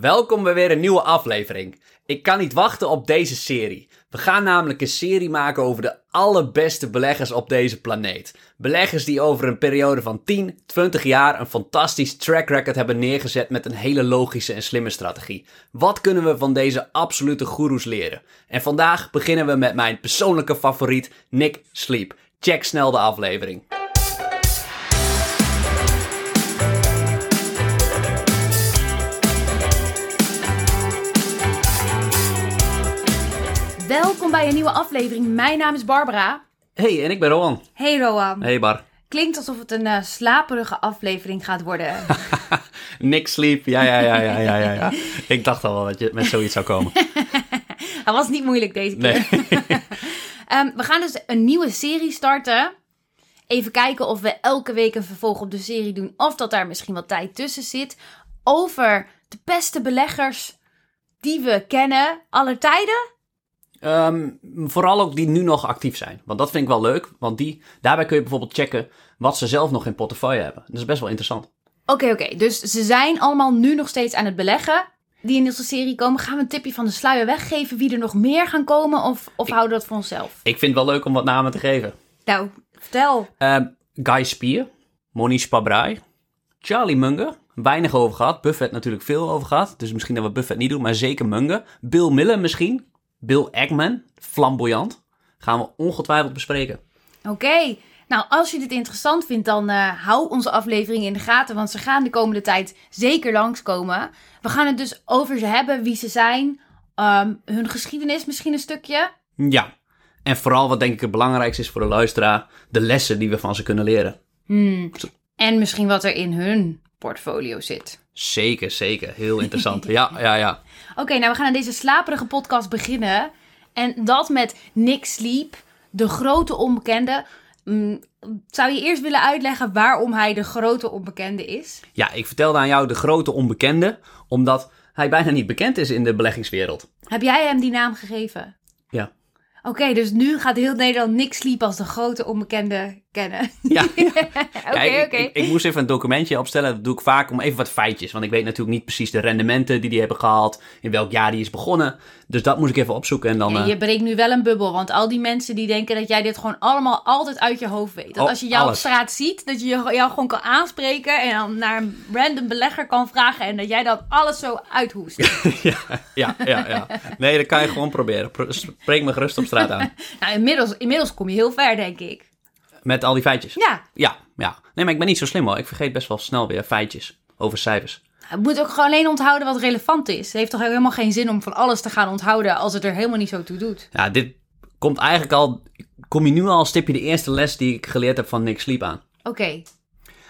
Welkom bij weer een nieuwe aflevering. Ik kan niet wachten op deze serie. We gaan namelijk een serie maken over de allerbeste beleggers op deze planeet. Beleggers die over een periode van 10, 20 jaar een fantastisch track record hebben neergezet met een hele logische en slimme strategie. Wat kunnen we van deze absolute goeroes leren? En vandaag beginnen we met mijn persoonlijke favoriet, Nick Sleep. Check snel de aflevering. Welkom bij een nieuwe aflevering. Mijn naam is Barbara. Hey, en ik ben Rowan. Hey Roan. Hey Bar. Klinkt alsof het een eh, slaperige aflevering gaat worden. Nick Sleep, ja, ja, ja, ja, ja, ja, ja. Ik dacht al wel dat je met zoiets zou komen. Dat was niet moeilijk deze keer. Nee. Ehm, we gaan dus een nieuwe serie starten. Even kijken of we elke week een vervolg op de serie doen. Of dat daar misschien wat tijd tussen zit. Over de beste beleggers die we kennen, aller tijden. Ehm, vooral ook die nu nog actief zijn. Want dat vind ik wel leuk. Want die, daarbij kun je bijvoorbeeld checken wat ze zelf nog in portefeuille hebben. Dat is best wel interessant. Oké, oké. Dus ze zijn allemaal nu nog steeds aan het beleggen. Die in deze serie komen. Gaan we een tipje van de sluier weggeven wie er nog meer gaan komen? Of, of houden we dat voor onszelf? Ik vind het wel leuk om wat namen te geven. Nou, vertel. Ehm, Guy Spier, Monish Pabrai, Charlie Munger. Weinig over gehad. Buffett natuurlijk veel over gehad. Dus misschien dat we Buffett niet doen, maar zeker Munger. Bill Miller misschien. Bill Ackman, flamboyant. Gaan we ongetwijfeld bespreken. Oké. Nou, als je dit interessant vindt, dan eh, hou onze aflevering in de gaten. Want ze gaan de komende tijd zeker langskomen. We gaan het dus over ze hebben, wie ze zijn. ehm, hun geschiedenis misschien een stukje. Ja. En vooral wat denk ik het belangrijkste is voor de luisteraar. De lessen die we van ze kunnen leren. Hmm. En misschien wat er in hun portfolio zit. Zeker, zeker. Heel interessant. ja, ja, ja. Oké, nou we gaan aan deze slaperige podcast beginnen. En dat met Nick Sleep, de grote onbekende. Mm, zou je eerst willen uitleggen waarom hij de grote onbekende is? Ja, ik vertelde aan jou de grote onbekende, omdat hij bijna niet bekend is in de beleggingswereld. Heb jij hem die naam gegeven? Oké, dus nu gaat heel Nederland Nick Sleep als de grote onbekende kennen. Ja. Oké, oké. ik, ik, moest even een documentje opstellen. Dat doe ik vaak om even wat feitjes. Want ik weet natuurlijk niet precies de rendementen die die hebben gehaald. In welk jaar die is begonnen. Dus dat moest ik even opzoeken. En dan, eh, je breekt nu wel een bubbel, want al die mensen die denken dat jij dit gewoon allemaal altijd uit je hoofd weet. Dat Oh, als je jou alles. op straat ziet, dat je jou gewoon kan aanspreken en dan naar een random belegger kan vragen en dat jij dat alles zo uithoest. ja, ja, ja, ja. Nee, dat kan je gewoon proberen. Pro- Spreek me gerust op straat aan. nou, inmiddels, inmiddels kom je heel ver, denk ik. Met al die feitjes. Ja, Ja, ja. Nee, maar ik ben niet zo slim hoor. Ik vergeet best wel snel weer feitjes over cijfers. je moet ook gewoon alleen onthouden wat relevant is. Het heeft toch helemaal geen zin om van alles te gaan onthouden als het er helemaal niet zo toe doet. Ja, dit komt eigenlijk al... Kom je nu al een stipje de eerste les die ik geleerd heb van Nick Sleep aan. Oké,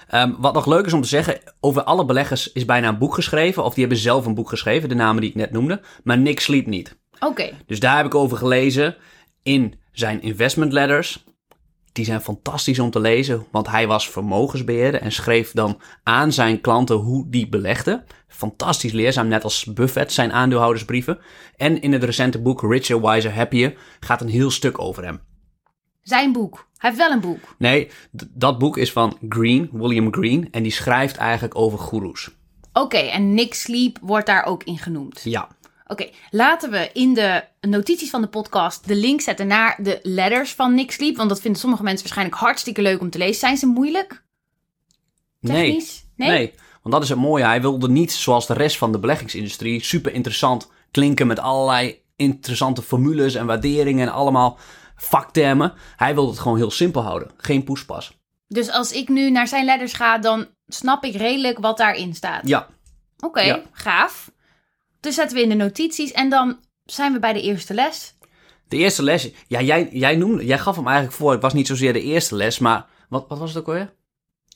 Ehm, wat nog leuk is om te zeggen, over alle beleggers is bijna een boek geschreven. Of die hebben zelf een boek geschreven, de namen die ik net noemde. Maar Nick Sleep niet. Oké. Dus daar heb ik over gelezen in zijn investment letters. Die zijn fantastisch om te lezen, want hij was vermogensbeheerder en schreef dan aan zijn klanten hoe die belegden. Fantastisch leerzaam, net als Buffett zijn aandeelhoudersbrieven. En in het recente boek Richer, Wiser, Happier gaat een heel stuk over hem. Zijn boek. Hij heeft wel een boek. Nee, dat boek is van Green, William Green, en die schrijft eigenlijk over goeroes. Oké, en Nick Sleep wordt daar ook in genoemd. Ja, Oké, laten we in de notities van de podcast de link zetten naar de letters van Nick Sleep. Want dat vinden sommige mensen waarschijnlijk hartstikke leuk om te lezen. Zijn ze moeilijk? nee. Technisch? Nee? want dat is het mooie. Hij wilde niet, zoals de rest van de beleggingsindustrie, super interessant klinken met allerlei interessante formules en waarderingen en allemaal vaktermen. Hij wilde het gewoon heel simpel houden. Geen poespas. Dus als ik nu naar zijn letters ga, dan snap ik redelijk wat daarin staat. Ja, Oké, Ja. gaaf. Dus zetten we in de notities en dan zijn we bij de eerste les. de eerste les. Ja, jij, jij, noemde, jij gaf hem eigenlijk voor. Het was niet zozeer de eerste les, maar wat, wat was het ook alweer?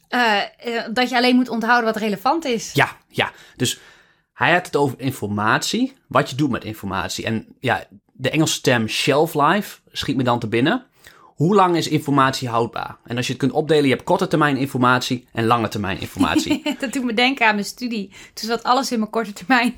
Eh, eh, dat je alleen moet onthouden wat relevant is. Ja, ja. Dus hij had het over informatie. Wat je doet met informatie. En ja, de Engelse term shelf life schiet me dan te binnen. Hoe lang is informatie houdbaar? En als je het kunt opdelen, je hebt korte termijn informatie en lange termijn informatie. dat doet me denken aan mijn studie. Toen zat alles in mijn korte termijn.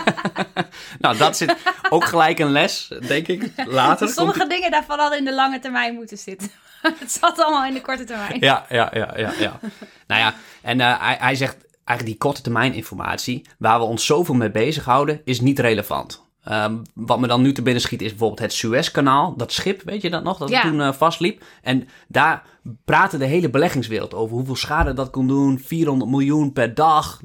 nou, dat zit ook gelijk een les, denk ik. Later. Sommige komt dingen daarvan hadden in de lange termijn moeten zitten. het zat allemaal in de korte termijn. Ja, ja, ja, ja, ja. nou ja, en eh, hij, hij zegt, eigenlijk die korte termijn informatie, waar we ons zoveel mee bezighouden, is niet relevant. Um, wat me dan nu te binnen schiet is bijvoorbeeld het Suezkanaal. Dat schip, weet je dat nog? Dat Ja. toen uh, vastliep. En daar praatte de hele beleggingswereld over hoeveel schade dat kon doen. 400 miljoen per dag.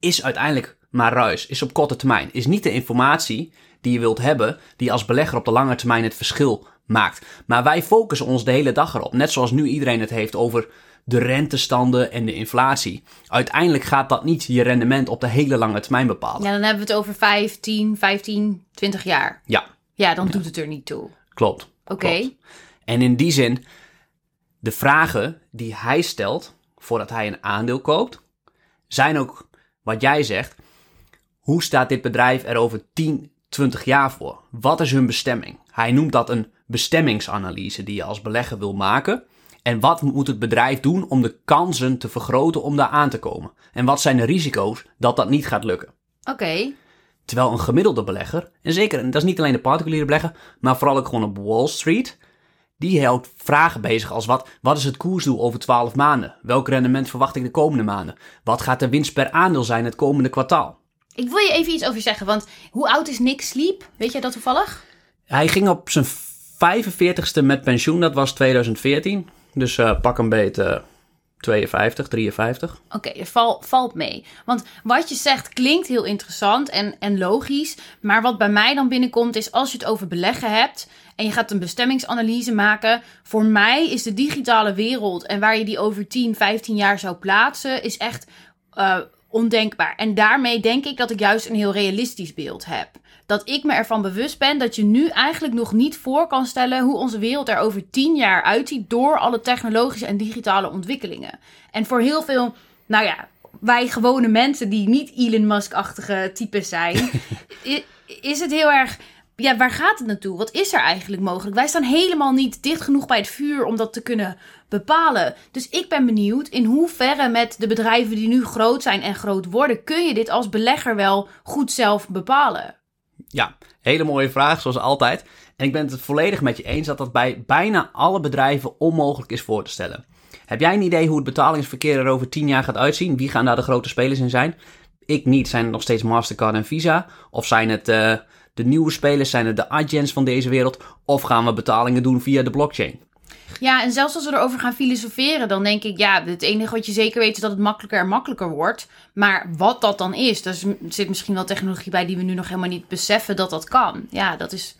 Is uiteindelijk maar ruis. Is op korte termijn. Is niet de informatie die je wilt hebben, die als belegger op de lange termijn het verschil maakt. Maar wij focussen ons de hele dag erop. Net zoals nu iedereen het heeft over de rentestanden en de inflatie. Uiteindelijk gaat dat niet je rendement op de hele lange termijn bepalen. Ja, dan hebben we het over 5, 10, 15, 20 jaar. Ja, Ja, dan doet het er niet toe. klopt. Oké. En in die zin, de vragen die hij stelt voordat hij een aandeel koopt, zijn ook wat jij zegt. Hoe staat dit bedrijf er over 10, 20 jaar voor? Wat is hun bestemming? Hij noemt dat een bestemmingsanalyse die je als belegger wil maken. En wat moet het bedrijf doen om de kansen te vergroten om daar aan te komen? En wat zijn de risico's dat dat niet gaat lukken? Oké. Terwijl een gemiddelde belegger, en zeker, en dat is niet alleen de particuliere belegger, maar vooral ook gewoon op Wall Street, die houdt vragen bezig als wat, wat is het koersdoel over 12 maanden? Welk rendement verwacht ik de komende maanden? Wat gaat de winst per aandeel zijn het komende kwartaal? Ik wil je even iets over zeggen, want hoe oud is Nick Sleep? Weet jij dat toevallig? Hij ging op zijn 45ste met pensioen, dat was 2014. Dus eh, pak een beet eh, 52, 53. Oké, er val, valt mee. Want wat je zegt klinkt heel interessant en, en logisch. Maar wat bij mij dan binnenkomt is als je het over beleggen hebt en je gaat een bestemmingsanalyse maken. Voor mij is de digitale wereld en waar je die over 10, 15 jaar zou plaatsen, is echt eh, ondenkbaar. En daarmee denk ik dat ik juist een heel realistisch beeld heb. Dat ik me ervan bewust ben dat je nu eigenlijk nog niet voor kan stellen hoe onze wereld er over 10 jaar uitziet door alle technologische en digitale ontwikkelingen. En voor heel veel, nou ja, wij gewone mensen die niet Elon Musk-achtige types zijn, is het heel erg. Ja, waar gaat het naartoe? Wat is er eigenlijk mogelijk? Wij staan helemaal niet dicht genoeg bij het vuur om dat te kunnen bepalen. Dus ik ben benieuwd in hoeverre met de bedrijven die nu groot zijn en groot worden, kun je dit als belegger wel goed zelf bepalen? Ja, hele mooie vraag, zoals altijd. En ik ben het volledig met je eens dat dat bij bijna alle bedrijven onmogelijk is voor te stellen. Heb jij een idee hoe het betalingsverkeer er over 10 jaar gaat uitzien? Wie gaan daar de grote spelers in zijn? Ik niet. Zijn het nog steeds Mastercard en Visa? Of zijn het eh, de nieuwe spelers? Zijn het de agents van deze wereld? Of gaan we betalingen doen via de blockchain? Ja, en zelfs als we erover gaan filosoferen, dan denk ik, ja, het enige wat je zeker weet is dat het makkelijker en makkelijker wordt. Maar wat dat dan is, daar zit misschien wel technologie bij die we nu nog helemaal niet beseffen dat dat kan. Ja, dat is.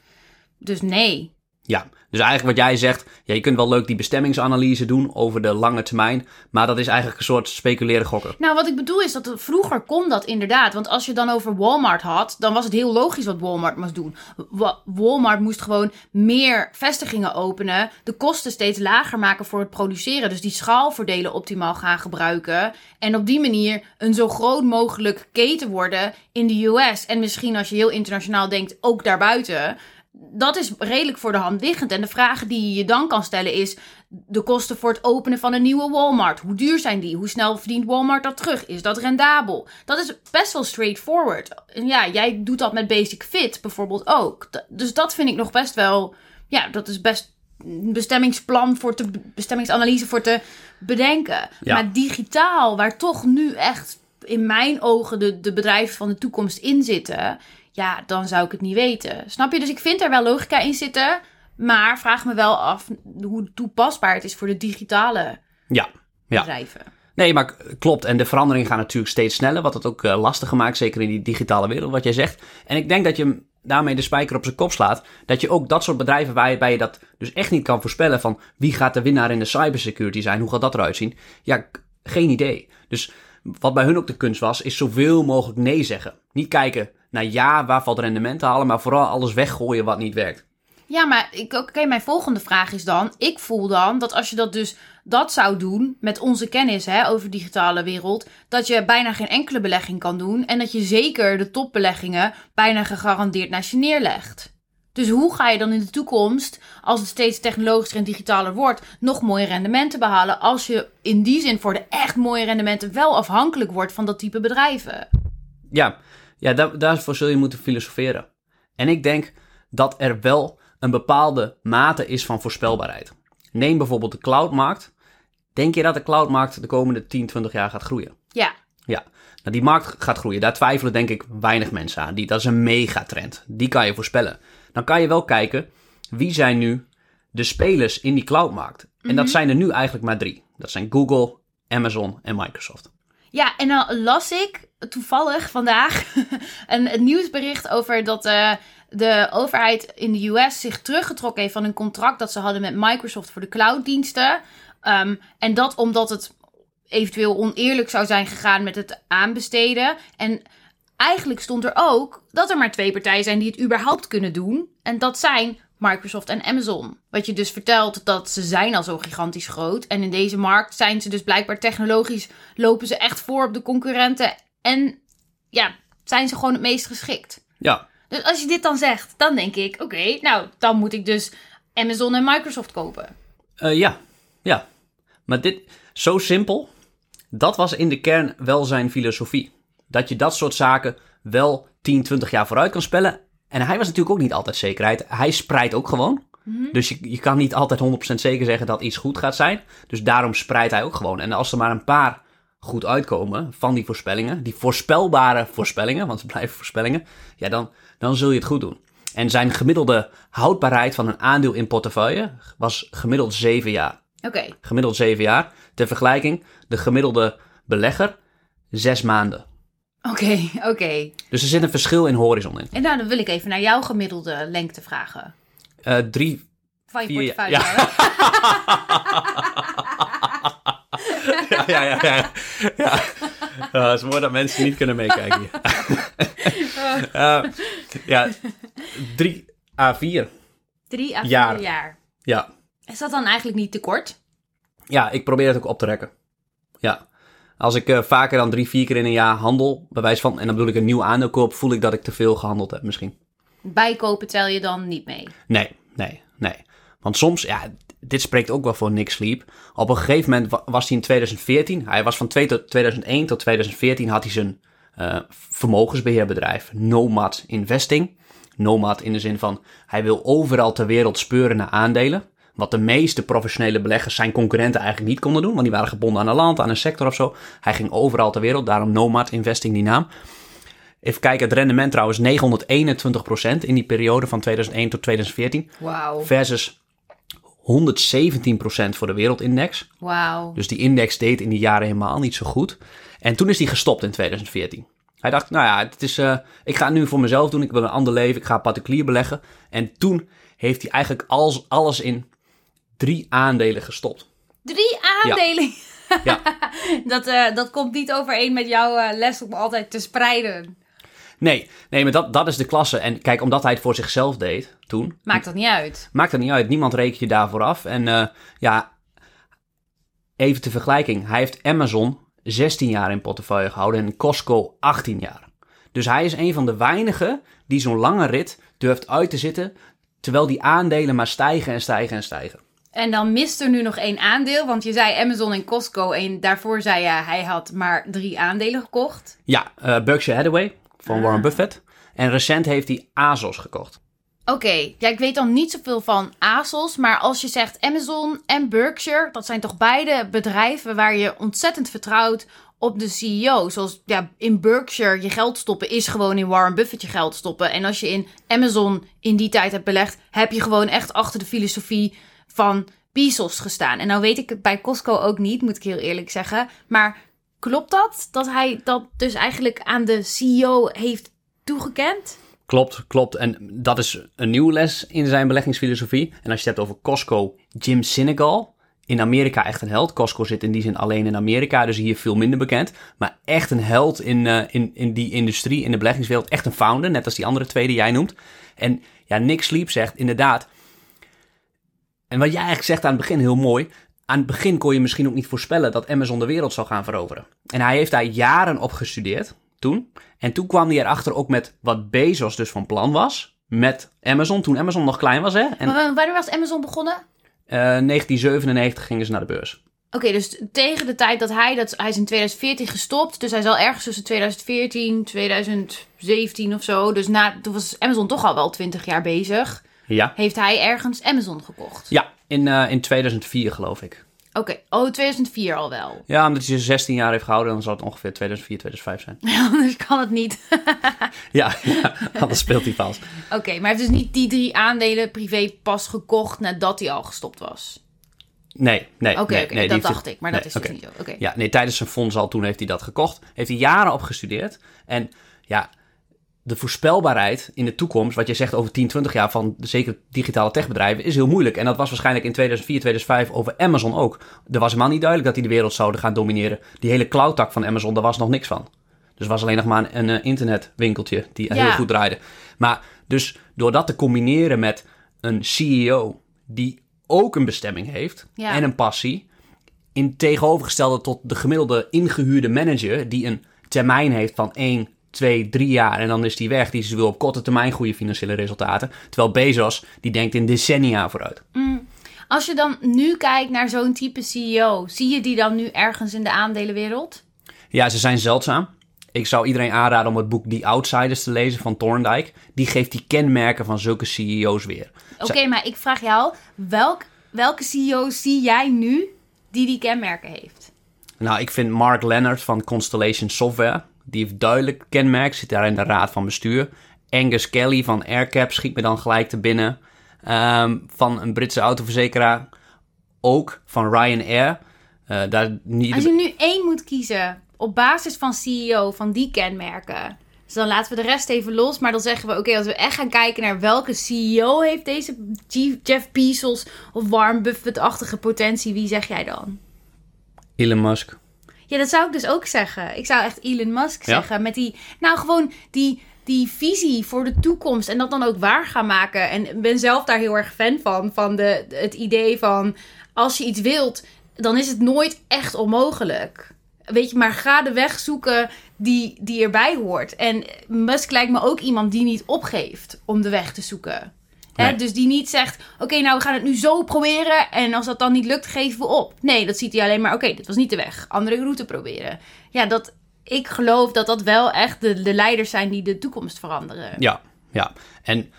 Dus nee. Ja, dus eigenlijk wat jij zegt, ja, je kunt wel leuk die bestemmingsanalyse doen over de lange termijn, maar dat is eigenlijk een soort speculeren gokken. Nou, wat ik bedoel is dat er- vroeger kon dat inderdaad. Want als je dan over Walmart had, dan was het heel logisch wat Walmart moest doen. Wa- Walmart moest gewoon meer vestigingen openen, de kosten steeds lager maken voor het produceren. Dus die schaalvoordelen optimaal gaan gebruiken. En op die manier een zo groot mogelijk keten worden in de US. En misschien als je heel internationaal denkt, ook daarbuiten. Dat is redelijk voor de hand liggend. En de vraag die je dan kan stellen is: de kosten voor het openen van een nieuwe Walmart. Hoe duur zijn die? Hoe snel verdient Walmart dat terug? Is dat rendabel? Dat is best wel straightforward. En ja, jij doet dat met Basic Fit bijvoorbeeld ook. Dus dat vind ik nog best wel. Ja, dat is best een bestemmingsplan voor te, bestemmingsanalyse voor te bedenken. Ja. Maar digitaal, waar toch nu echt in mijn ogen de, de bedrijven van de toekomst in zitten, ja, dan zou ik het niet weten. Snap je? Dus ik vind er wel logica in zitten, maar vraag me wel af hoe toepasbaar het is voor de digitale Ja, ja. bedrijven. Nee, maar klopt. En de veranderingen gaan natuurlijk steeds sneller, wat het ook eh, lastiger maakt, zeker in die digitale wereld, wat jij zegt. En ik denk dat je daarmee de spijker op zijn kop slaat. Dat je ook dat soort bedrijven waarbij je dat dus echt niet kan voorspellen van wie gaat de winnaar in de cybersecurity zijn, hoe gaat dat eruit zien? Ja, geen idee. Dus wat bij hun ook de kunst was, is zoveel mogelijk nee zeggen. Niet kijken naar ja, waar valt rendement te halen, maar vooral alles weggooien wat niet werkt. Ja, maar ik- oké, mijn volgende vraag is dan: ik voel dan dat als je dat dus dat zou doen met onze kennis hè, over de digitale wereld, dat je bijna geen enkele belegging kan doen en dat je zeker de topbeleggingen bijna gegarandeerd naast je neerlegt. Dus hoe ga je dan in de toekomst, als het steeds technologischer en digitaler wordt, nog mooie rendementen behalen als je in die zin voor de echt mooie rendementen wel afhankelijk wordt van dat type bedrijven? Ja, ja daar, daarvoor zul je moeten filosoferen. En ik denk dat er wel een bepaalde mate is van voorspelbaarheid. Neem bijvoorbeeld de cloudmarkt. Denk je dat de cloudmarkt de komende 10, 20 jaar gaat groeien? Ja. Ja, nou, die markt gaat groeien. Daar twijfelen denk ik weinig mensen aan. Die, dat is een megatrend. Die kan je voorspellen. Dan kan je wel kijken, wie zijn nu de spelers in die cloudmarkt? En dat zijn er nu eigenlijk maar drie. Dat zijn Google, Amazon en Microsoft. Ja, en dan las ik toevallig vandaag een, nieuwsbericht over dat eh, de overheid in de US zich teruggetrokken heeft van een contract dat ze hadden met Microsoft voor de clouddiensten. Ehm, en dat omdat het eventueel oneerlijk zou zijn gegaan met het aanbesteden. En eigenlijk stond er ook dat er maar twee partijen zijn die het überhaupt kunnen doen. En dat zijn Microsoft en Amazon. Wat je dus vertelt dat ze zijn al zo gigantisch groot. En in deze markt zijn ze dus blijkbaar technologisch lopen ze echt voor op de concurrenten. En ja, zijn ze gewoon het meest geschikt. Ja, Dus als je dit dan zegt, dan denk ik, oké, nou, dan moet ik dus Amazon en Microsoft kopen. Eh, ja, ja. Maar dit, zo simpel, dat was in de kern wel zijn filosofie. Dat je dat soort zaken wel 10, 20 jaar vooruit kan spellen. En hij was natuurlijk ook niet altijd zekerheid. Hij spreidt ook gewoon. Dus je, je kan niet altijd 100% zeker zeggen dat iets goed gaat zijn. Dus daarom spreidt hij ook gewoon. En als er maar een paar goed uitkomen van die voorspellingen, die voorspelbare voorspellingen, want het blijven voorspellingen, ja, dan, dan zul je het goed doen. En zijn gemiddelde houdbaarheid van een aandeel in portefeuille was gemiddeld 7 jaar. Oké, Gemiddeld 7 jaar. Ter vergelijking, de gemiddelde belegger 6 maanden. Oké, oké. Dus er zit een verschil in horizon in. En nou, dan wil ik even naar jouw gemiddelde lengte vragen. Eh drie, Van je Vier- portefeuille. ja. ja, ja, ja. ja. ja. Het is mooi dat mensen niet kunnen meekijken. Eh, ja, drie A4. Drie à vier Jaar. jaar. Ja. Is dat dan eigenlijk niet te kort? ja, ik probeer het ook op te rekken. Ja. Als ik eh, vaker dan drie, vier keer in een jaar handel, bij wijze van, en dan bedoel ik een nieuw aandeel koop, voel ik dat ik te veel gehandeld heb misschien. Bijkopen tel je dan niet mee. Nee, nee, nee. Want soms, ja, dit spreekt ook wel voor Nick Sleep. Op een gegeven moment wa- was hij in 2014, hij was van 2 tot 2001 tot 2014 had hij zijn eh, vermogensbeheerbedrijf Nomad Investing. Nomad in de zin van, hij wil overal ter wereld speuren naar aandelen. Wat de meeste professionele beleggers zijn concurrenten eigenlijk niet konden doen, want die waren gebonden aan een land, aan een sector of zo. Hij ging overal ter wereld, daarom Nomad Investing die naam. Even kijken, het rendement trouwens 921% in die periode van 2001 tot 2014 Wauw. versus 117% voor de wereldindex. Wauw. Dus die index deed in die jaren helemaal niet zo goed. En toen is hij gestopt in 2014. Hij dacht, nou ja, het is, eh, ik ga het nu voor mezelf doen. Ik wil een ander leven. Ik ga particulier beleggen. En toen heeft hij eigenlijk alles, alles in drie aandelen gestopt. Drie aandelen. Ja. dat, eh, dat komt niet overeen met jouw eh, les om altijd te spreiden. Nee, nee maar dat, dat is de klasse. En kijk, omdat hij het voor zichzelf deed toen, Maakt dat niet uit. maakt het niet uit. Niemand rekent je daarvoor af. En eh, ja, even ter vergelijking. Hij heeft Amazon 16 jaar in portefeuille gehouden en Costco 18 jaar. Dus hij is een van de weinigen die zo'n lange rit durft uit te zitten, terwijl die aandelen maar stijgen en stijgen en stijgen. En dan mist er nu nog één aandeel. Want je zei Amazon en Costco. En daarvoor zei je, hij had maar drie aandelen gekocht. Ja, eh, Berkshire Hathaway van Warren Buffett. En recent heeft hij Azos gekocht. Oké, ja, ik weet dan niet zoveel van ASOS. Maar als je zegt Amazon en Berkshire. Dat zijn toch beide bedrijven waar je ontzettend vertrouwt op de CEO. Zoals ja, in Berkshire je geld stoppen is gewoon in Warren Buffett je geld stoppen. En als je in Amazon in die tijd hebt belegd, heb je gewoon echt achter de filosofie van Bezos gestaan. En nou weet ik het bij Costco ook niet, moet ik heel eerlijk zeggen. Maar klopt dat? Dat hij dat dus eigenlijk aan de CEO heeft toegekend? Klopt, klopt. En dat is een nieuwe les in zijn beleggingsfilosofie. En als je het hebt over Costco, Jim Sinegal. In Amerika echt een held. Costco zit in die zin alleen in Amerika, dus hier veel minder bekend. Maar echt een held in, eh, in, in die industrie, in de beleggingswereld. Echt een founder, net als die andere twee die jij noemt. En ja, Nick Sleep zegt inderdaad... En wat jij eigenlijk zegt aan het begin, heel mooi. Aan het begin kon je misschien ook niet voorspellen dat Amazon de wereld zou gaan veroveren. En hij heeft daar jaren op gestudeerd toen. En toen kwam hij erachter ook met wat Bezos dus van plan was. Met Amazon, toen Amazon nog klein was hè. En Maar wanneer was Amazon begonnen? eh, 1997 gingen ze naar de beurs. Oké, dus tegen de tijd dat hij, dat, hij is in 2014 gestopt. Dus hij zal ergens tussen 2014, 2017 of zo. Dus na, toen was Amazon toch al wel 20 jaar bezig. Ja, Heeft hij ergens Amazon gekocht. ja in, eh, in 2004 geloof ik. Oké, oh, 2004 al wel. Ja, omdat hij ze 16 jaar heeft gehouden, dan zal het ongeveer 2004, 2005 zijn. Anders kan het niet. Ja, ja anders speelt hij vals. Oké, maar hij heeft dus niet die drie aandelen privé pas gekocht nadat hij al gestopt was. Nee, nee. Oké, nee, nee, dat dacht ik, maar nee, dat is dus niet zo. Ja, nee, tijdens zijn fonds al, toen heeft hij dat gekocht. Heeft hij jaren op gestudeerd. En ja, de voorspelbaarheid in de toekomst, wat je zegt over 10, 20 jaar van zeker digitale techbedrijven, is heel moeilijk. En dat was waarschijnlijk in 2004, 2005 over Amazon ook. Er was helemaal niet duidelijk dat die de wereld zouden gaan domineren. Die hele cloud-tak van Amazon, daar was nog niks van. Dus was alleen nog maar een, een, eh, internetwinkeltje die Ja. heel goed draaide. Maar dus door dat te combineren met een CEO die ook een bestemming heeft Ja. en een passie, in tegenovergestelde tot de gemiddelde ingehuurde manager die een termijn heeft van 1, 2, 3 jaar en dan is die weg. Die is- wil op korte termijn goede financiële resultaten. Terwijl Bezos, die denkt in decennia vooruit. Als je dan nu kijkt naar zo'n type CEO, zie je die dan nu ergens in de aandelenwereld? Ja, ze zijn zeldzaam. Ik zou iedereen aanraden om het boek The Outsiders te lezen van Thorndike. Die geeft die kenmerken van zulke CEO's weer. Oké, maar ik vraag jou, welk, welke CEO zie jij nu die die kenmerken heeft? Nou, ik vind Mark Leonard van Constellation Software, die heeft duidelijk kenmerk, zit daar in de raad van bestuur. Angus Kelly van AirCap schiet me dan gelijk te binnen. Ehm, van een Britse autoverzekeraar, ook van Ryanair. Eh daar niet... Als je nu één moet kiezen op basis van CEO van die kenmerken. Dus dan laten we de rest even los. Maar dan zeggen we, oké, als we echt gaan kijken naar welke CEO heeft deze Jeff Bezos of Warren Buffett-achtige potentie, wie zeg jij dan? Elon Musk. Ja, dat zou ik dus ook zeggen. Ik zou echt Elon Musk Ja? zeggen. Met die, nou gewoon die, die visie voor de toekomst. En dat dan ook waar gaan maken. En ik ben zelf daar heel erg fan van. Van de, het idee van, als je iets wilt, dan is het nooit echt onmogelijk. Weet je, maar ga de weg zoeken die, die erbij hoort. En Musk lijkt me ook iemand die niet opgeeft om de weg te zoeken. Hè? Dus die niet zegt, oké, nou we gaan het nu zo proberen. En als dat dan niet lukt, geven we op. Nee, dat ziet hij alleen maar, oké, dit was niet de weg. Andere route proberen. Ja, dat, ik geloof dat dat wel echt de, de leiders zijn die de toekomst veranderen. Ja, ja. En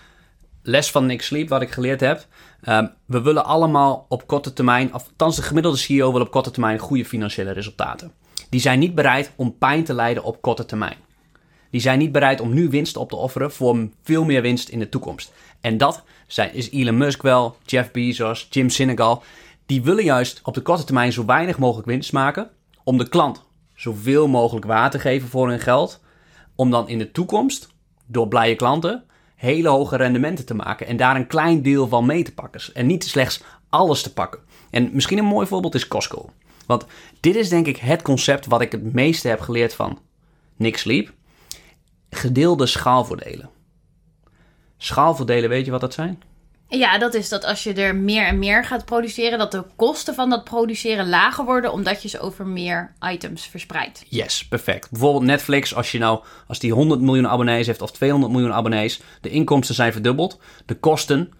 les van Nick Sleep, wat ik geleerd heb. ehm, we willen allemaal op korte termijn, of althans de gemiddelde CEO wil op korte termijn goede financiële resultaten. Die zijn niet bereid om pijn te lijden op korte termijn. Die zijn niet bereid om nu winst op te offeren voor veel meer winst in de toekomst. En dat zijn, is Elon Musk wel, Jeff Bezos, Jim Sinegal. Die willen juist op de korte termijn zo weinig mogelijk winst maken. Om de klant zoveel mogelijk waar te geven voor hun geld. Om dan in de toekomst, door blije klanten, hele hoge rendementen te maken. En daar een klein deel van mee te pakken. En niet slechts alles te pakken. En misschien een mooi voorbeeld is Costco. Want dit is denk ik het concept wat ik het meeste heb geleerd van Nick Sleep. Gedeelde schaalvoordelen. Schaalvoordelen, weet je wat dat zijn? Ja, dat is dat als je er meer en meer gaat produceren, dat de kosten van dat produceren lager worden, omdat je ze over meer items verspreidt. Yes, perfect. Bijvoorbeeld Netflix, als je nou, als die 100 miljoen abonnees heeft of 200 miljoen abonnees, de inkomsten zijn verdubbeld, de kosten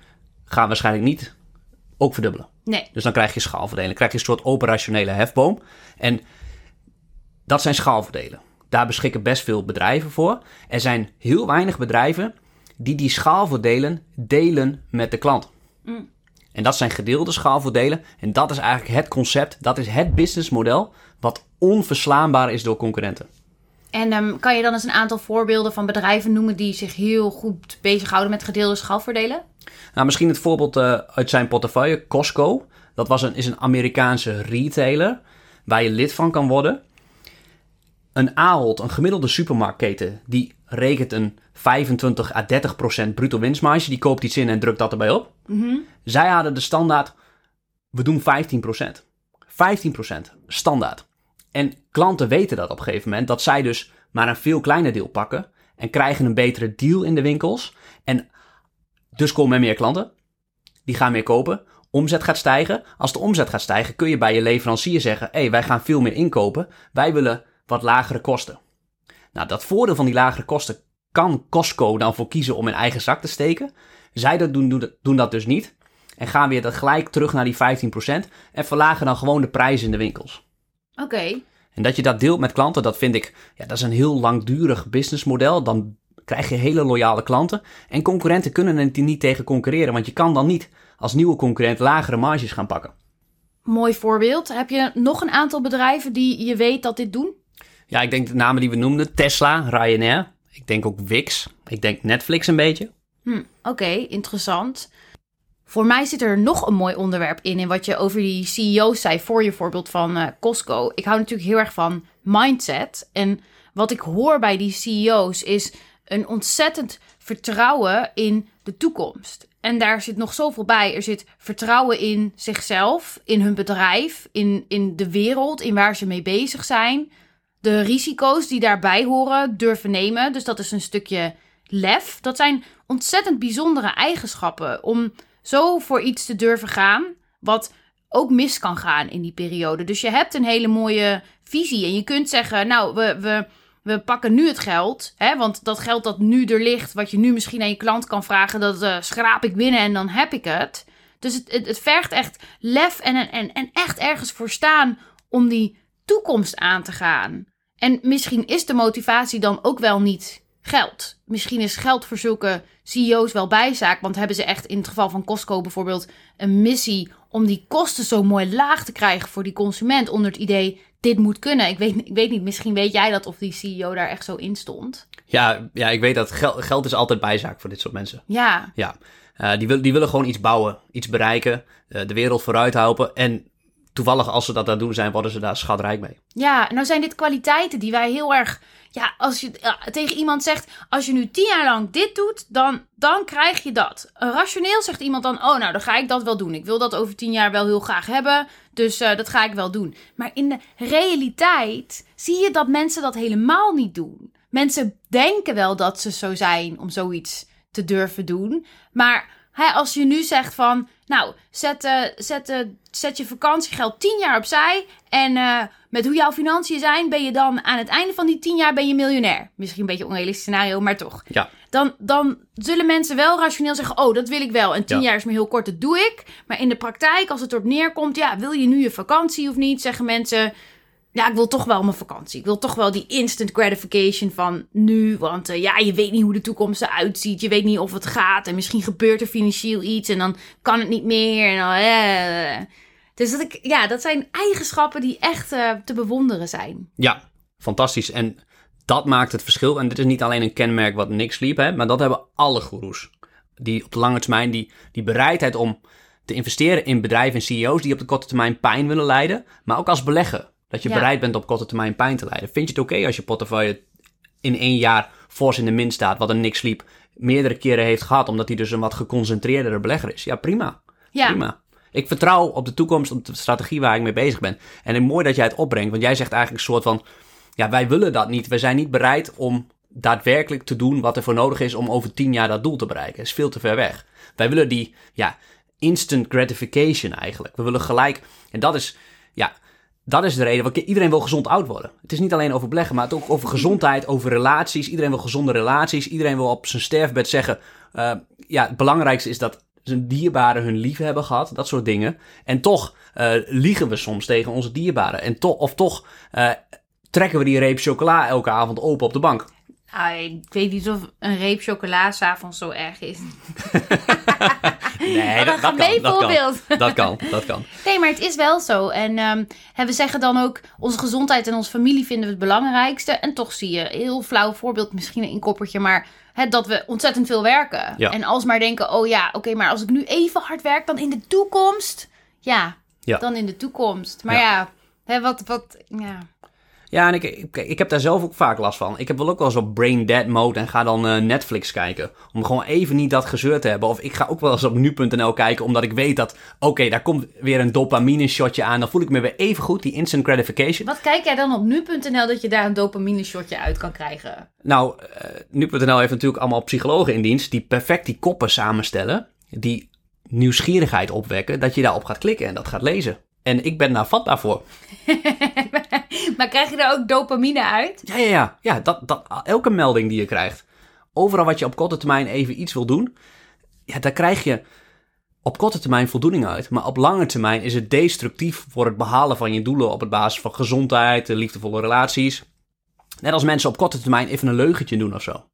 gaan waarschijnlijk niet ook verdubbelen. Nee. Dus dan krijg je schaalvoordelen. Dan krijg je een soort operationele hefboom. En dat zijn schaalvoordelen. Daar beschikken best veel bedrijven voor. Er zijn heel weinig bedrijven die die schaalvoordelen delen met de klant. En dat zijn gedeelde schaalvoordelen. En dat is eigenlijk het concept, dat is het businessmodel wat onverslaanbaar is door concurrenten. En ehm, kan je dan eens een aantal voorbeelden van bedrijven noemen die zich heel goed bezighouden met gedeelde schaalvoordelen? Nou, misschien het voorbeeld eh, uit zijn portefeuille, Costco. Dat was een, is een Amerikaanse retailer waar je lid van kan worden. Een Ahold, een gemiddelde supermarktketen, die rekent een 25 à 30 procent bruto winstmarge. Die koopt iets in en drukt dat erbij op. Zij hadden de standaard, we doen 15 procent. 15 procent, standaard. En klanten weten dat op een gegeven moment, dat zij dus maar een veel kleiner deel pakken en krijgen een betere deal in de winkels. En dus komen er meer klanten. Die gaan meer kopen. Omzet gaat stijgen. Als de omzet gaat stijgen, kun je bij je leverancier zeggen: hé, hey, wij gaan veel meer inkopen. Wij willen wat lagere kosten. Nou, dat voordeel van die lagere kosten kan Costco dan voor kiezen om in eigen zak te steken. Zij dat doen, doen, dat- dus niet. En gaan weer dat gelijk terug naar die 15% en verlagen dan gewoon de prijzen in de winkels. Oké. En dat je dat deelt met klanten, dat vind ik, ja, dat is een heel langdurig businessmodel. Dan krijg je hele loyale klanten. En concurrenten kunnen er niet tegen concurreren, want je kan dan niet als nieuwe concurrent lagere marges gaan pakken. Mooi voorbeeld. Heb je nog een aantal bedrijven die je weet dat dit doen? Ja, ik denk de namen die we noemden. Tesla, Ryanair. Ik denk ook Wix. Ik denk Netflix een beetje. Hm, Oké, interessant. Voor mij zit er nog een mooi onderwerp in, in wat je over die CEO's zei voor je voorbeeld van eh, Costco. Ik hou natuurlijk heel erg van mindset. En wat ik hoor bij die CEO's is een ontzettend vertrouwen in de toekomst. En daar zit nog zoveel bij. Er zit vertrouwen in zichzelf, in hun bedrijf, in, in de wereld, in waar ze mee bezig zijn. De risico's die daarbij horen durven nemen. Dus dat is een stukje lef. Dat zijn ontzettend bijzondere eigenschappen om zo voor iets te durven gaan, wat ook mis kan gaan in die periode. Dus je hebt een hele mooie visie en je kunt zeggen, nou, we, we, we pakken nu het geld, hè, want dat geld dat nu er ligt, wat je nu misschien aan je klant kan vragen, dat eh, schraap ik binnen en dan heb ik het. Dus het, het, het vergt echt lef en, en, en echt ergens voor staan om die toekomst aan te gaan. En misschien is de motivatie dan ook wel niet geld. Misschien is geld voor zulke CEO's wel bijzaak, want hebben ze echt in het geval van Costco bijvoorbeeld een missie om die kosten zo mooi laag te krijgen voor die consument onder het idee dit moet kunnen. Ik weet, ik weet niet, misschien weet jij dat of die CEO daar echt zo in stond. Ja, ja ik weet dat geld, geld is altijd bijzaak voor dit soort mensen. Ja, Ja, Eh, die, wil, die willen gewoon iets bouwen, iets bereiken, eh, de wereld vooruit helpen. En toevallig als ze dat aan doen zijn, worden ze daar schatrijk mee. Ja, nou zijn dit kwaliteiten die wij heel erg. Ja, als je tegen iemand zegt: als je nu tien jaar lang dit doet, dan, dan krijg je dat. Rationeel zegt iemand dan: oh, nou dan ga ik dat wel doen. Ik wil dat over tien jaar wel heel graag hebben, dus eh, dat ga ik wel doen. Maar in de realiteit zie je dat mensen dat helemaal niet doen. Mensen denken wel dat ze zo zijn om zoiets te durven doen, maar hè, als je nu zegt van, nou, zet, eh, zet, eh, zet je vakantiegeld 10 jaar opzij. En eh, met hoe jouw financiën zijn, ben je dan aan het einde van die 10 jaar ben je miljonair. Misschien een beetje een onrealistisch scenario, maar toch. Ja, Dan, dan zullen mensen wel rationeel zeggen, oh, dat wil ik wel. En 10 Ja. jaar is me heel kort, dat doe ik. Maar in de praktijk, als het erop neerkomt, ja, wil je nu je vakantie of niet? Zeggen mensen, ja, ik wil toch wel mijn vakantie. Ik wil toch wel die instant gratification van nu. Want eh, ja, je weet niet hoe de toekomst eruit ziet. Je weet niet of het gaat. En misschien gebeurt er financieel iets. En dan kan het niet meer. En dan, eh. Dus dat, ik, ja, dat zijn eigenschappen die echt eh, te bewonderen zijn. ja, fantastisch. En dat maakt het verschil. En dit is niet alleen een kenmerk wat Nick Sleep heeft, maar dat hebben alle goeroes. Die op de lange termijn, die, die bereidheid om te investeren in bedrijven en CEO's die op de korte termijn pijn willen leiden, maar ook als belegger. Dat je Ja. bereid bent op korte termijn pijn te leiden. Vind je het oké als je portefeuille in één jaar fors in de min staat, wat een Nick Sleep meerdere keren heeft gehad, omdat hij dus een wat geconcentreerdere belegger is? Ja, prima. Ja, Prima. Ik vertrouw op de toekomst, op de strategie waar ik mee bezig ben. En het mooi dat jij het opbrengt, want jij zegt eigenlijk een soort van... Ja, wij willen dat niet. We zijn niet bereid om daadwerkelijk te doen wat er voor nodig is om over tien jaar dat doel te bereiken. Dat is veel te ver weg. Wij willen die, ja, instant gratification eigenlijk. We willen gelijk... En dat is, ja, dat is de reden. Want iedereen wil gezond oud worden. Het is niet alleen over beleggen, maar het ook over gezondheid, over relaties. Iedereen wil gezonde relaties. Iedereen wil op zijn sterfbed zeggen... eh, ja, het belangrijkste is dat zijn dierbaren hun lief hebben gehad. Dat soort dingen. En toch eh, liegen we soms tegen onze dierbaren. En to of toch eh, trekken we die reep chocola elke avond open op de bank. Nou, ik weet niet of een reep chocola s'avonds zo erg is. Nee, Wat een gemeen dat kan. Dat kan, dat kan. Nee, maar het is wel zo. En ehm, we zeggen dan ook, onze gezondheid en onze familie vinden we het belangrijkste. En toch zie je, heel flauw voorbeeld, misschien een inkoppertje, maar dat we ontzettend veel werken. Ja. En alsmaar denken, oh ja, oké, maar als ik nu even hard werk, dan in de toekomst. Ja, Ja. dan in de toekomst. Maar Ja. wat, wat, ja. Ja, en ik, ik, ik heb daar zelf ook vaak last van. Ik heb wel ook wel eens op brain dead mode en ga dan eh, Netflix kijken. Om gewoon even niet dat gezeur te hebben. Of ik ga ook wel eens op nu.nl kijken, omdat ik weet dat... Oké, daar komt weer een dopamine shotje aan. Dan voel ik me weer even goed, die instant gratification. Wat kijk jij dan op nu.nl dat je daar een dopamine shotje uit kan krijgen? Nou, eh, nu.nl heeft natuurlijk allemaal psychologen in dienst... die perfect die koppen samenstellen. Die nieuwsgierigheid opwekken, dat je daarop gaat klikken en dat gaat lezen. En ik ben daar vatbaar voor. maar krijg je daar ook dopamine uit? Ja, ja, ja. ja dat, dat, elke melding die je krijgt. Overal wat je op korte termijn even iets wil doen. Ja, daar krijg je op korte termijn voldoening uit. Maar op lange termijn is het destructief voor het behalen van je doelen op het basis van gezondheid, liefdevolle relaties. Net als mensen op korte termijn even een leugentje doen of zo.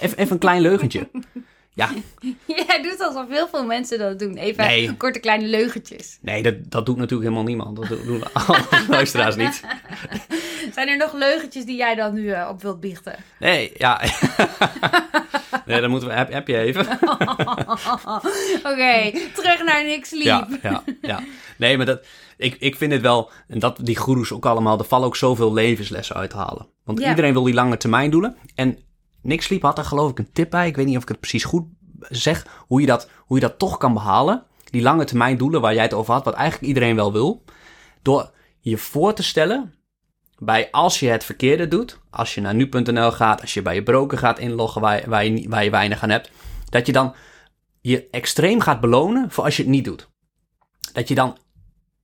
Even, even een klein leugentje. Ja, Jij doet alsof heel veel mensen dat doen. Even Nee. korte kleine leugentjes. nee, dat, dat doet natuurlijk helemaal niemand. Dat doen alle luisteraars niet. Zijn er nog leugentjes die jij dan nu eh, op wilt biechten? Nee, ja. nee, dan moeten we... Heb, heb je even? Oké, terug naar Nick Sleep. Ja, ja, ja. Nee, maar dat, ik, ik vind het wel, en dat die goeroes ook allemaal, er vallen ook zoveel levenslessen uit te halen. Want Ja. iedereen wil die lange termijn doelen. En Nick Sleep had daar geloof ik een tip bij. Ik weet niet of ik het precies goed zeg, hoe je dat, hoe je dat toch kan behalen. Die lange termijn doelen waar jij het over had, wat eigenlijk iedereen wel wil. Door je voor te stellen, bij als je het verkeerde doet, als je naar nu.nl gaat, als je bij je broker gaat inloggen waar, waar, je, waar je weinig aan hebt, dat je dan je extreem gaat belonen voor als je het niet doet. Dat je dan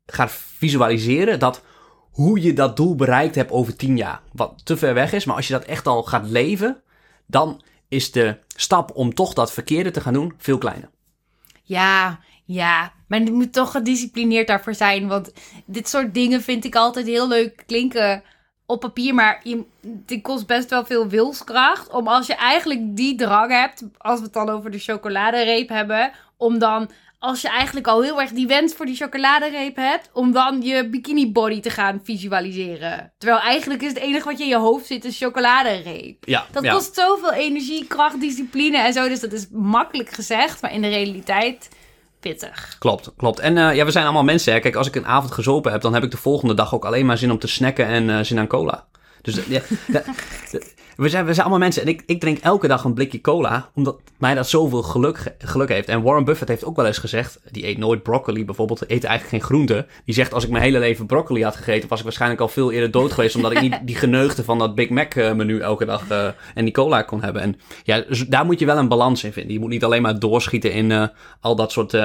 gaat visualiseren dat hoe je dat doel bereikt hebt over tien jaar. Wat te ver weg is, maar als je dat echt al gaat leven, dan is de stap om toch dat verkeerde te gaan doen veel kleiner. Ja, ja. Maar je moet toch gedisciplineerd daarvoor zijn. Want dit soort dingen vind ik altijd heel leuk klinken op papier. Maar je, het kost best wel veel wilskracht. Om als je eigenlijk die drang hebt, als we het dan over de chocoladereep hebben. Om dan, als je eigenlijk al heel erg die wens voor die chocoladereep hebt. Om dan je bikini body te gaan visualiseren. Terwijl eigenlijk is het enige wat je in je hoofd zit een chocoladereep. Ja, Dat ja. kost zoveel energie, kracht, discipline en zo. Dus dat is makkelijk gezegd, maar in de realiteit pittig. Klopt, klopt. En eh, ja, we zijn allemaal mensen. Hè. Kijk, als ik een avond gezopen heb, dan heb ik de volgende dag ook alleen maar zin om te snacken en eh, zin aan cola. Dus ja, we, zijn, we zijn allemaal mensen. En ik, ik drink elke dag een blikje cola, omdat mij dat zoveel geluk, ge- geluk heeft. En Warren Buffett heeft ook wel eens gezegd, die eet nooit broccoli bijvoorbeeld, eet eigenlijk geen groente. Die zegt, als ik mijn hele leven broccoli had gegeten, was ik waarschijnlijk al veel eerder dood geweest, omdat ik niet die geneugde van dat Big Mac eh, menu elke dag eh, en die cola kon hebben. En ja, daar moet je wel een balans in vinden. Je moet niet alleen maar doorschieten in eh, al dat soort...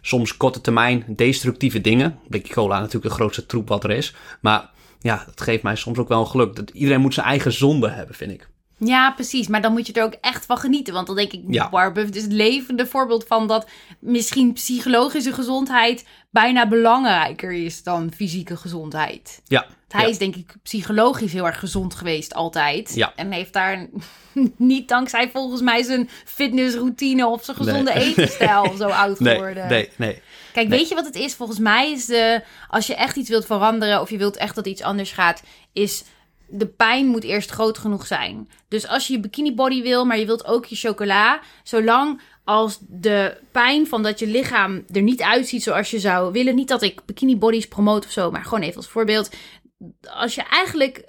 soms korte termijn destructieve dingen. Blikje cola natuurlijk de grootste troep wat er is. Maar ja, het geeft mij soms ook wel een geluk. Dat iedereen moet zijn eigen zonde hebben, vind ik. Ja, precies. Maar dan moet je er ook echt van genieten. Want dan denk ik, Ja. Warren Buffett is het levende voorbeeld van dat misschien psychologische gezondheid bijna belangrijker is dan fysieke gezondheid. Ja, Hij ja. is denk ik psychologisch heel erg gezond geweest altijd. Ja. En heeft daar niet dankzij volgens mij zijn fitnessroutine of zijn gezonde Nee. etenstijl zo oud nee, geworden. nee, nee. Kijk, Nee. weet je wat het is? Volgens mij is de, als je echt iets wilt veranderen of je wilt echt dat iets anders gaat, is de pijn moet eerst groot genoeg zijn. Dus als je je bikini body wil, maar je wilt ook je chocola, zolang als de pijn van dat je lichaam er niet uitziet zoals je zou willen, niet dat ik bikini bodies promote of zo, maar gewoon even als voorbeeld, als je eigenlijk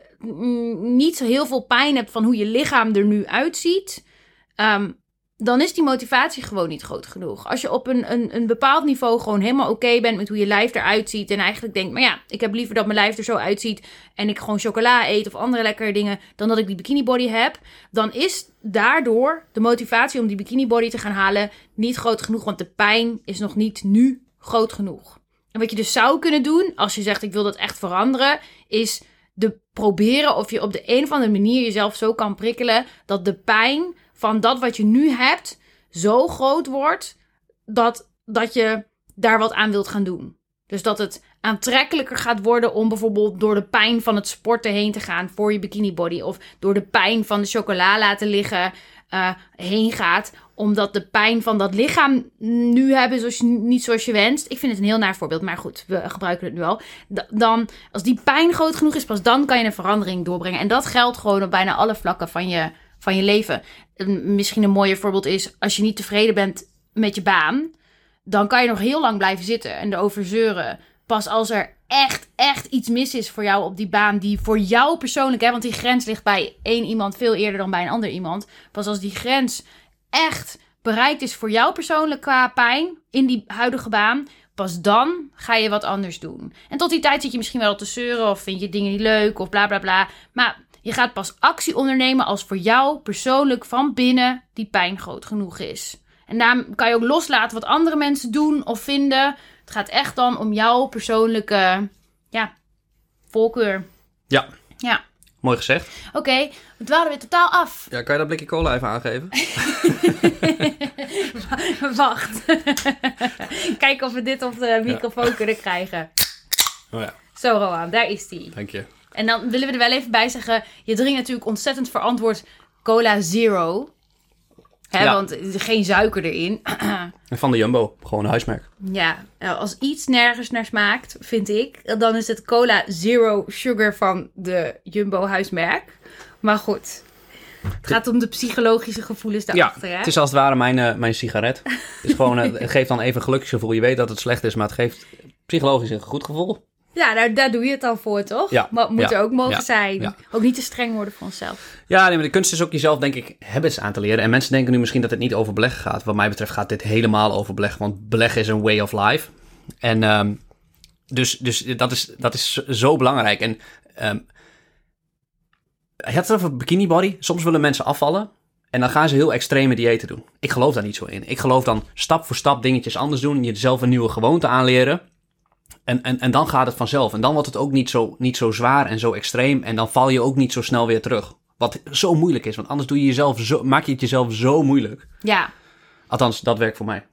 niet zo heel veel pijn hebt van hoe je lichaam er nu uitziet, ehm, dan is die motivatie gewoon niet groot genoeg. Als je op een, een, een bepaald niveau gewoon helemaal oké bent met hoe je lijf eruit ziet. En eigenlijk denkt, maar ja, ik heb liever dat mijn lijf er zo uitziet. En ik gewoon chocola eet of andere lekkere dingen. Dan dat ik die bikini body heb. Dan is daardoor de motivatie om die bikini body te gaan halen niet groot genoeg. Want de pijn is nog niet nu groot genoeg. En wat je dus zou kunnen doen, als je zegt ik wil dat echt veranderen, is de proberen of je op de een of andere manier jezelf zo kan prikkelen dat de pijn van dat wat je nu hebt zo groot wordt dat, dat je daar wat aan wilt gaan doen. Dus dat het aantrekkelijker gaat worden om bijvoorbeeld door de pijn van het sporten heen te gaan voor je bikini body. Of door de pijn van de chocola laten liggen eh, heen gaat. Omdat de pijn van dat lichaam nu hebben zoals je, niet zoals je wenst. Ik vind het een heel naar voorbeeld, maar goed, we gebruiken het nu al. Dan, als die pijn groot genoeg is, pas dan kan je een verandering doorbrengen. En dat geldt gewoon op bijna alle vlakken van je, van je leven. Misschien een mooier voorbeeld is, als je niet tevreden bent met je baan, dan kan je nog heel lang blijven zitten en erover zeuren. Pas als er echt, echt iets mis is voor jou op die baan, die voor jou persoonlijk, hè, want die grens ligt bij één iemand veel eerder dan bij een ander iemand. Pas als die grens echt bereikt is voor jou persoonlijk qua pijn in die huidige baan, pas dan ga je wat anders doen. En tot die tijd zit je misschien wel te zeuren of vind je dingen niet leuk of bla bla bla. Maar je gaat pas actie ondernemen als voor jou persoonlijk van binnen die pijn groot genoeg is. En daarom kan je ook loslaten wat andere mensen doen of vinden. Het gaat echt dan om jouw persoonlijke ja, voorkeur. Ja, Ja, mooi gezegd. oké. we dwalen weer totaal af. Ja, kan je dat blikje cola even aangeven? Wacht. Kijken of we dit op de microfoon kunnen krijgen. Oh ja, Zo, Roan, daar is die. dank je. En dan willen we er wel even bij zeggen: je drinkt natuurlijk ontzettend verantwoord Cola Zero. Hè, Ja. Want er geen suiker erin. Van de Jumbo, gewoon een huismerk. ja, nou, als iets nergens naar smaakt, vind ik, dan is het cola zero sugar van de Jumbo huismerk. Maar goed, het gaat om de psychologische gevoelens Ja, daarachter. hè? het is als het ware mijn, eh, mijn sigaret. Het, is gewoon, eh, het geeft dan even een geluksgevoel. Je weet dat het slecht is, maar het geeft psychologisch een goed gevoel. Ja, nou, daar doe je het al voor, toch? Ja, Maar moet ja, er ook mogen ja, zijn. Ook niet te streng worden voor onszelf. Ja, nee, maar de kunst is ook jezelf, denk ik, habits aan te leren. En mensen denken nu misschien dat het niet over beleggen gaat. Wat mij betreft gaat dit helemaal over beleggen, want beleggen is een way of life. En ehm, dus, dus dat, is, dat is zo belangrijk. En ehm je had het over bikini body. Soms willen mensen afvallen en dan gaan ze heel extreme diëten doen. Ik geloof daar niet zo in. Ik geloof dan stap voor stap dingetjes anders doen. Jezelf een nieuwe gewoonte aanleren. En, en, en dan gaat het vanzelf. En dan wordt het ook niet zo, niet zo zwaar en zo extreem. En dan val je ook niet zo snel weer terug. Wat zo moeilijk is. Want anders doe je jezelf zo, maak je het jezelf zo moeilijk. Ja, Althans, dat werkt voor mij.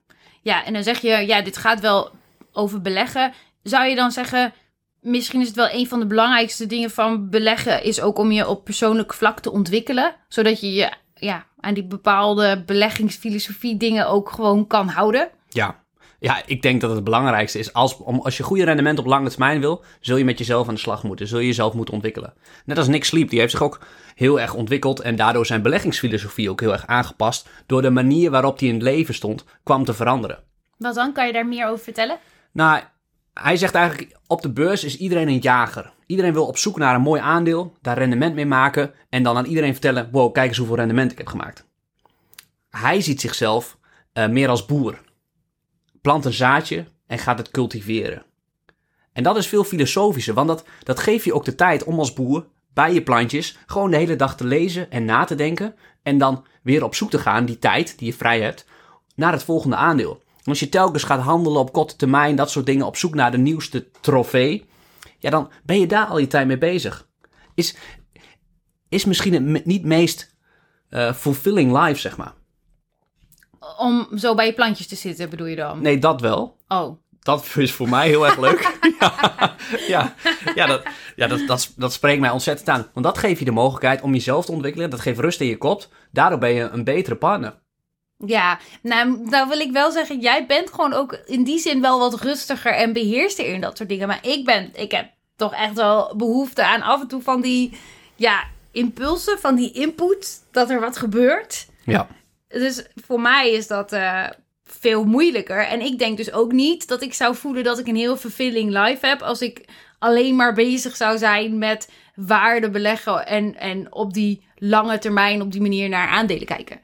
ja, en dan zeg je, ja, dit gaat wel over beleggen. Zou je dan zeggen, misschien is het wel een van de belangrijkste dingen van beleggen, is ook om je op persoonlijk vlak te ontwikkelen. Zodat je je ja, aan die bepaalde beleggingsfilosofie dingen ook gewoon kan houden. Ja. Ja, ik denk dat het belangrijkste is, als, om, als je goede rendement op lange termijn wil, zul je met jezelf aan de slag moeten. Zul je jezelf moeten ontwikkelen. Net als Nick Sleep, die heeft zich ook heel erg ontwikkeld en daardoor zijn beleggingsfilosofie ook heel erg aangepast, door de manier waarop hij in het leven stond, kwam te veranderen. Wat dan? Kan je daar meer over vertellen? Nou, hij zegt eigenlijk, op de beurs is iedereen een jager. Iedereen wil op zoek naar een mooi aandeel, daar rendement mee maken en dan aan iedereen vertellen, wow, kijk eens hoeveel rendement ik heb gemaakt. Hij ziet zichzelf eh, meer als boer. Plant een zaadje en gaat het cultiveren. En dat is veel filosofischer, want dat, dat geeft je ook de tijd om als boer bij je plantjes gewoon de hele dag te lezen en na te denken. En dan weer op zoek te gaan, die tijd die je vrij hebt, naar het volgende aandeel. Als je telkens gaat handelen op korte termijn, dat soort dingen, op zoek naar de nieuwste trofee, ja, dan ben je daar al je tijd mee bezig. Is, is misschien het niet meest eh, fulfilling life, zeg maar. Om zo bij je plantjes te zitten, bedoel je dan? Nee, dat wel. Oh, Dat is voor mij heel erg leuk. ja, ja, ja, dat, ja dat, dat, dat spreekt mij ontzettend aan. Want dat geeft je de mogelijkheid om jezelf te ontwikkelen. Dat geeft rust in je kop. Daardoor ben je een betere partner. Ja, nou, nou wil ik wel zeggen, jij bent gewoon ook in die zin wel wat rustiger en beheerster in dat soort dingen. Maar ik ben, ik heb toch echt wel behoefte aan af en toe van die, ja, impulsen, van die input, dat er wat gebeurt. Ja. Dus voor mij is dat eh, veel moeilijker. En ik denk dus ook niet dat ik zou voelen dat ik een heel fulfilling life heb als ik alleen maar bezig zou zijn met waarde beleggen en, en op die lange termijn op die manier naar aandelen kijken.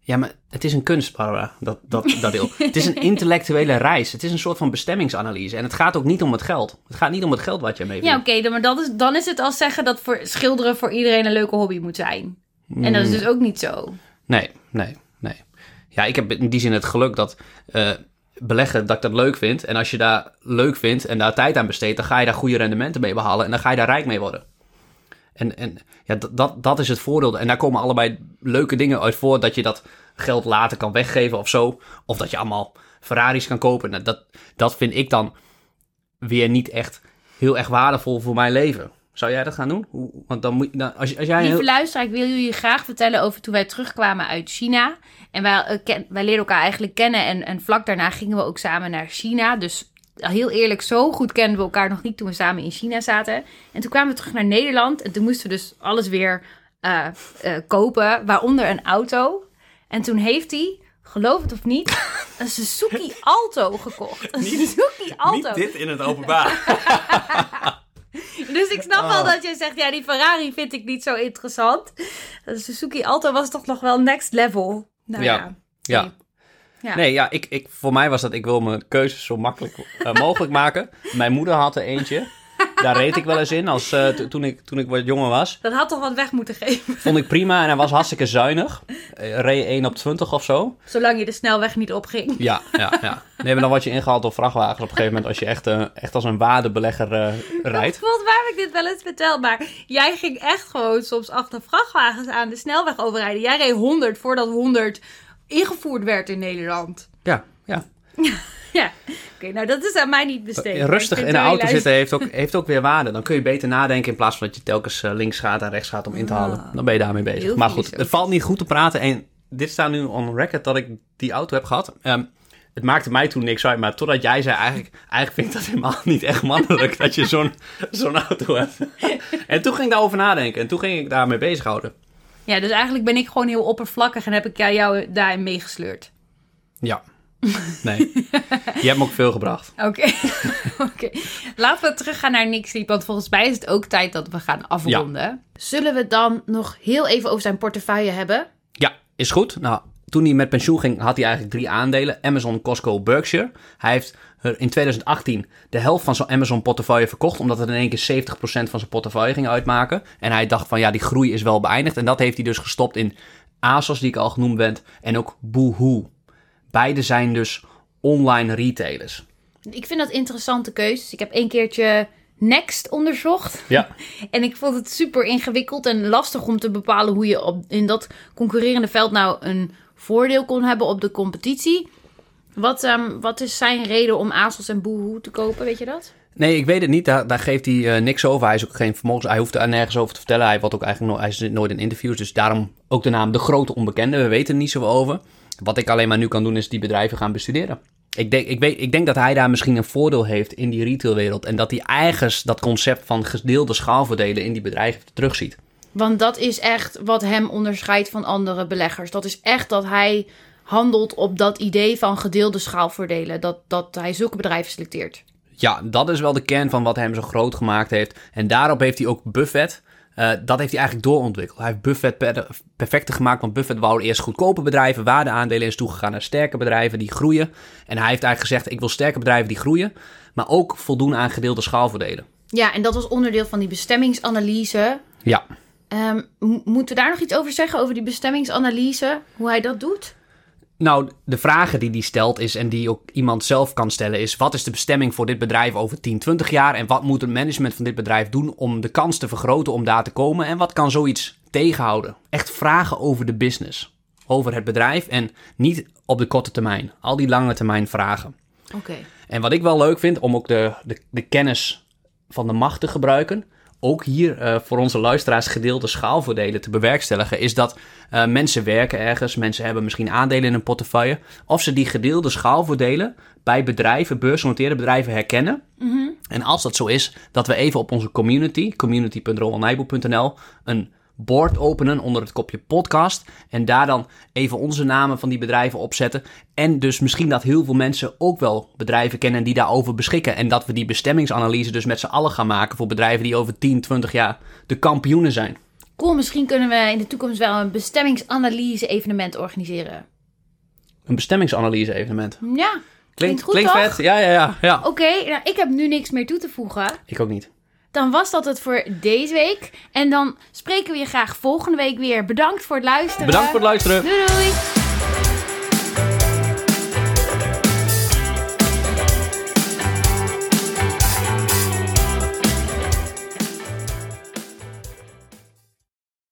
Ja, maar het is een kunst, Barbara, dat, dat, dat deel. het is een intellectuele reis. Het is een soort van bestemmingsanalyse. En het gaat ook niet om het geld. Het gaat niet om het geld wat je mee Ja, oké, maar dat is, dan is het als zeggen dat voor schilderen voor iedereen een leuke hobby moet zijn. En dat is dus ook niet zo. Nee, nee, nee. Ja, ik heb in die zin het geluk dat eh, beleggen, dat ik dat leuk vind. En als je daar leuk vindt en daar tijd aan besteedt, dan ga je daar goede rendementen mee behalen. En dan ga je daar rijk mee worden. En, en ja, dat, dat, dat is het voordeel. En daar komen allebei leuke dingen uit voor. Dat je dat geld later kan weggeven of zo. Of dat je allemaal Ferraris kan kopen. Nou, dat, dat vind ik dan weer niet echt heel erg waardevol voor mijn leven. Zou jij dat gaan doen? Want dan moet je, dan, als, als jij Lieve heel- luisteraar, ik wil jullie graag vertellen over toen wij terugkwamen uit China. En wij, eh, wij leerden elkaar eigenlijk kennen en, en vlak daarna gingen we ook samen naar China. Dus heel eerlijk, zo goed kenden we elkaar nog niet toen we samen in China zaten. En toen kwamen we terug naar Nederland en toen moesten we dus alles weer eh, eh, kopen, waaronder een auto. En toen heeft hij, geloof het of niet, een Suzuki Alto gekocht. Een Suzuki Alto. Niet dit in het openbaar. Dus ik snap wel Oh. dat je zegt, ja, die Ferrari vind ik niet zo interessant. De Suzuki Alto was toch nog wel next level. Nou Ja. ja. Ja. Nee. Ja. Nee, ja, ik, ik, voor mij was dat, ik wil mijn keuzes zo makkelijk eh, mogelijk maken. Mijn moeder had er eentje. Daar reed ik wel eens in als, eh, to- toen, ik, toen ik wat jonger was. Dat had toch wat weg moeten geven. Vond ik prima en hij was hartstikke zuinig. Eh, reed 1 op 20 of zo. Zolang je de snelweg niet opging. Ja, ja, ja. Nee, maar dan word je ingehaald door vrachtwagens op een gegeven moment als je echt, eh, echt als een waardebelegger eh, rijdt. Volgens mij heb ik dit wel eens verteld, maar jij ging echt gewoon soms achter vrachtwagens aan de snelweg overrijden. Jij reed 100 voordat 100 ingevoerd werd in Nederland. Ja, ja. Ja, oké, nou dat is aan mij niet besteed. ik Rustig in de auto zitten heeft ook, heeft ook weer waarde. Dan kun je beter nadenken in plaats van dat je telkens eh, links gaat en rechts gaat om in te halen. Dan ben je daarmee bezig. Heel Maar goed, het valt niet goed te praten. En dit staat nu on record dat ik die auto heb gehad. Ehm, het maakte mij toen niks uit, maar totdat jij zei, eigenlijk, eigenlijk vind ik dat helemaal niet echt mannelijk dat je zo'n zo'n auto hebt. en toen ging ik daarover nadenken en toen ging ik daarmee bezighouden. Ja, dus eigenlijk ben ik gewoon heel oppervlakkig en heb ik jou daarin meegesleurd. Ja. Nee. je hebt me ook veel gebracht. Oké. Oké. Laten we teruggaan naar Nick Sleep, want volgens mij is het ook tijd dat we gaan afronden. Zullen we dan nog heel even over zijn portefeuille hebben? Ja, is goed. Nou, toen hij met pensioen ging, had hij eigenlijk drie aandelen. Amazon, Costco, Berkshire. Hij heeft in 2018 de helft van zijn Amazon-portefeuille verkocht... omdat het in één keer 70% van zijn portefeuille ging uitmaken. En hij dacht van, ja, die groei is wel beëindigd. En dat heeft hij dus gestopt in ASOS, die ik al genoemd ben, en ook Boohoo. Beide zijn dus online retailers. Ik vind dat interessante keuzes. Ik heb één keertje Next onderzocht. Ja. En ik vond het super ingewikkeld en lastig om te bepalen hoe je op, in dat concurrerende veld nou een voordeel kon hebben op de competitie. Wat, ehm, wat is zijn reden om ASOS en Boohoo te kopen, weet je dat? Nee, ik weet het niet. Daar, daar geeft hij eh, niks over. Hij is ook geen vermogens. Hij hoeft er nergens over te vertellen. Hij, wordt ook eigenlijk no hij zit nooit in interviews. Dus daarom ook de naam De Grote Onbekende. We weten er niet zo over. Wat ik alleen maar nu kan doen, is die bedrijven gaan bestuderen. Ik denk, ik, weet, ik denk dat hij daar misschien een voordeel heeft in die retailwereld. En dat hij eigens dat concept van gedeelde schaalvoordelen in die bedrijven terugziet. Want dat is echt wat hem onderscheidt van andere beleggers. Dat is echt dat hij handelt op dat idee van gedeelde schaalvoordelen. Dat, dat hij zulke bedrijven selecteert. Ja, dat is wel de kern van wat hem zo groot gemaakt heeft. En daarop heeft hij ook Buffett. Uh, dat heeft hij eigenlijk doorontwikkeld. Hij heeft Buffett per, perfecter gemaakt, want Buffett wou eerst goedkope bedrijven, waardeaandelen is toegegaan naar sterke bedrijven die groeien. En hij heeft eigenlijk gezegd, ik wil sterke bedrijven die groeien, maar ook voldoen aan gedeelde schaalvoordelen. Ja, en dat was onderdeel van die bestemmingsanalyse. Ja. Um, moeten we daar nog iets over zeggen, over die bestemmingsanalyse, hoe hij dat doet? Nou, de vragen die hij stelt is, en die ook iemand zelf kan stellen, is: wat is de bestemming voor dit bedrijf over 10, 20 jaar? En wat moet het management van dit bedrijf doen om de kans te vergroten om daar te komen? En wat kan zoiets tegenhouden? Echt vragen over de business, over het bedrijf en niet op de korte termijn. Al die lange termijn vragen. Oké. En wat ik wel leuk vind, om ook de, de, de kennis van de macht te gebruiken ook hier uh, voor onze luisteraars gedeelde schaalvoordelen te bewerkstelligen, is dat uh, mensen werken ergens, mensen hebben misschien aandelen in een portefeuille, of ze die gedeelde schaalvoordelen bij bedrijven, beursgenoteerde bedrijven herkennen. Mm -hmm. En als dat zo is, dat we even op onze community, community.rowanijboel.nl, een board openen onder het kopje podcast. En daar dan even onze namen van die bedrijven opzetten. En dus misschien dat heel veel mensen ook wel bedrijven kennen die daarover beschikken. En dat we die bestemmingsanalyse dus met z'n allen gaan maken voor bedrijven die over 10, 20 jaar de kampioenen zijn. Cool, misschien kunnen we in de toekomst wel een bestemmingsanalyse evenement organiseren. Een bestemmingsanalyse evenement? Ja. Klinkt, Klinkt goed, klinkt vet. Ja, ja, ja. ja. Oké, okay, nou, ik heb nu niks meer toe te voegen. Ik ook niet. Dan was dat het voor deze week. En dan spreken we je graag volgende week weer. Bedankt voor het luisteren. Bedankt voor het luisteren. Doei doei.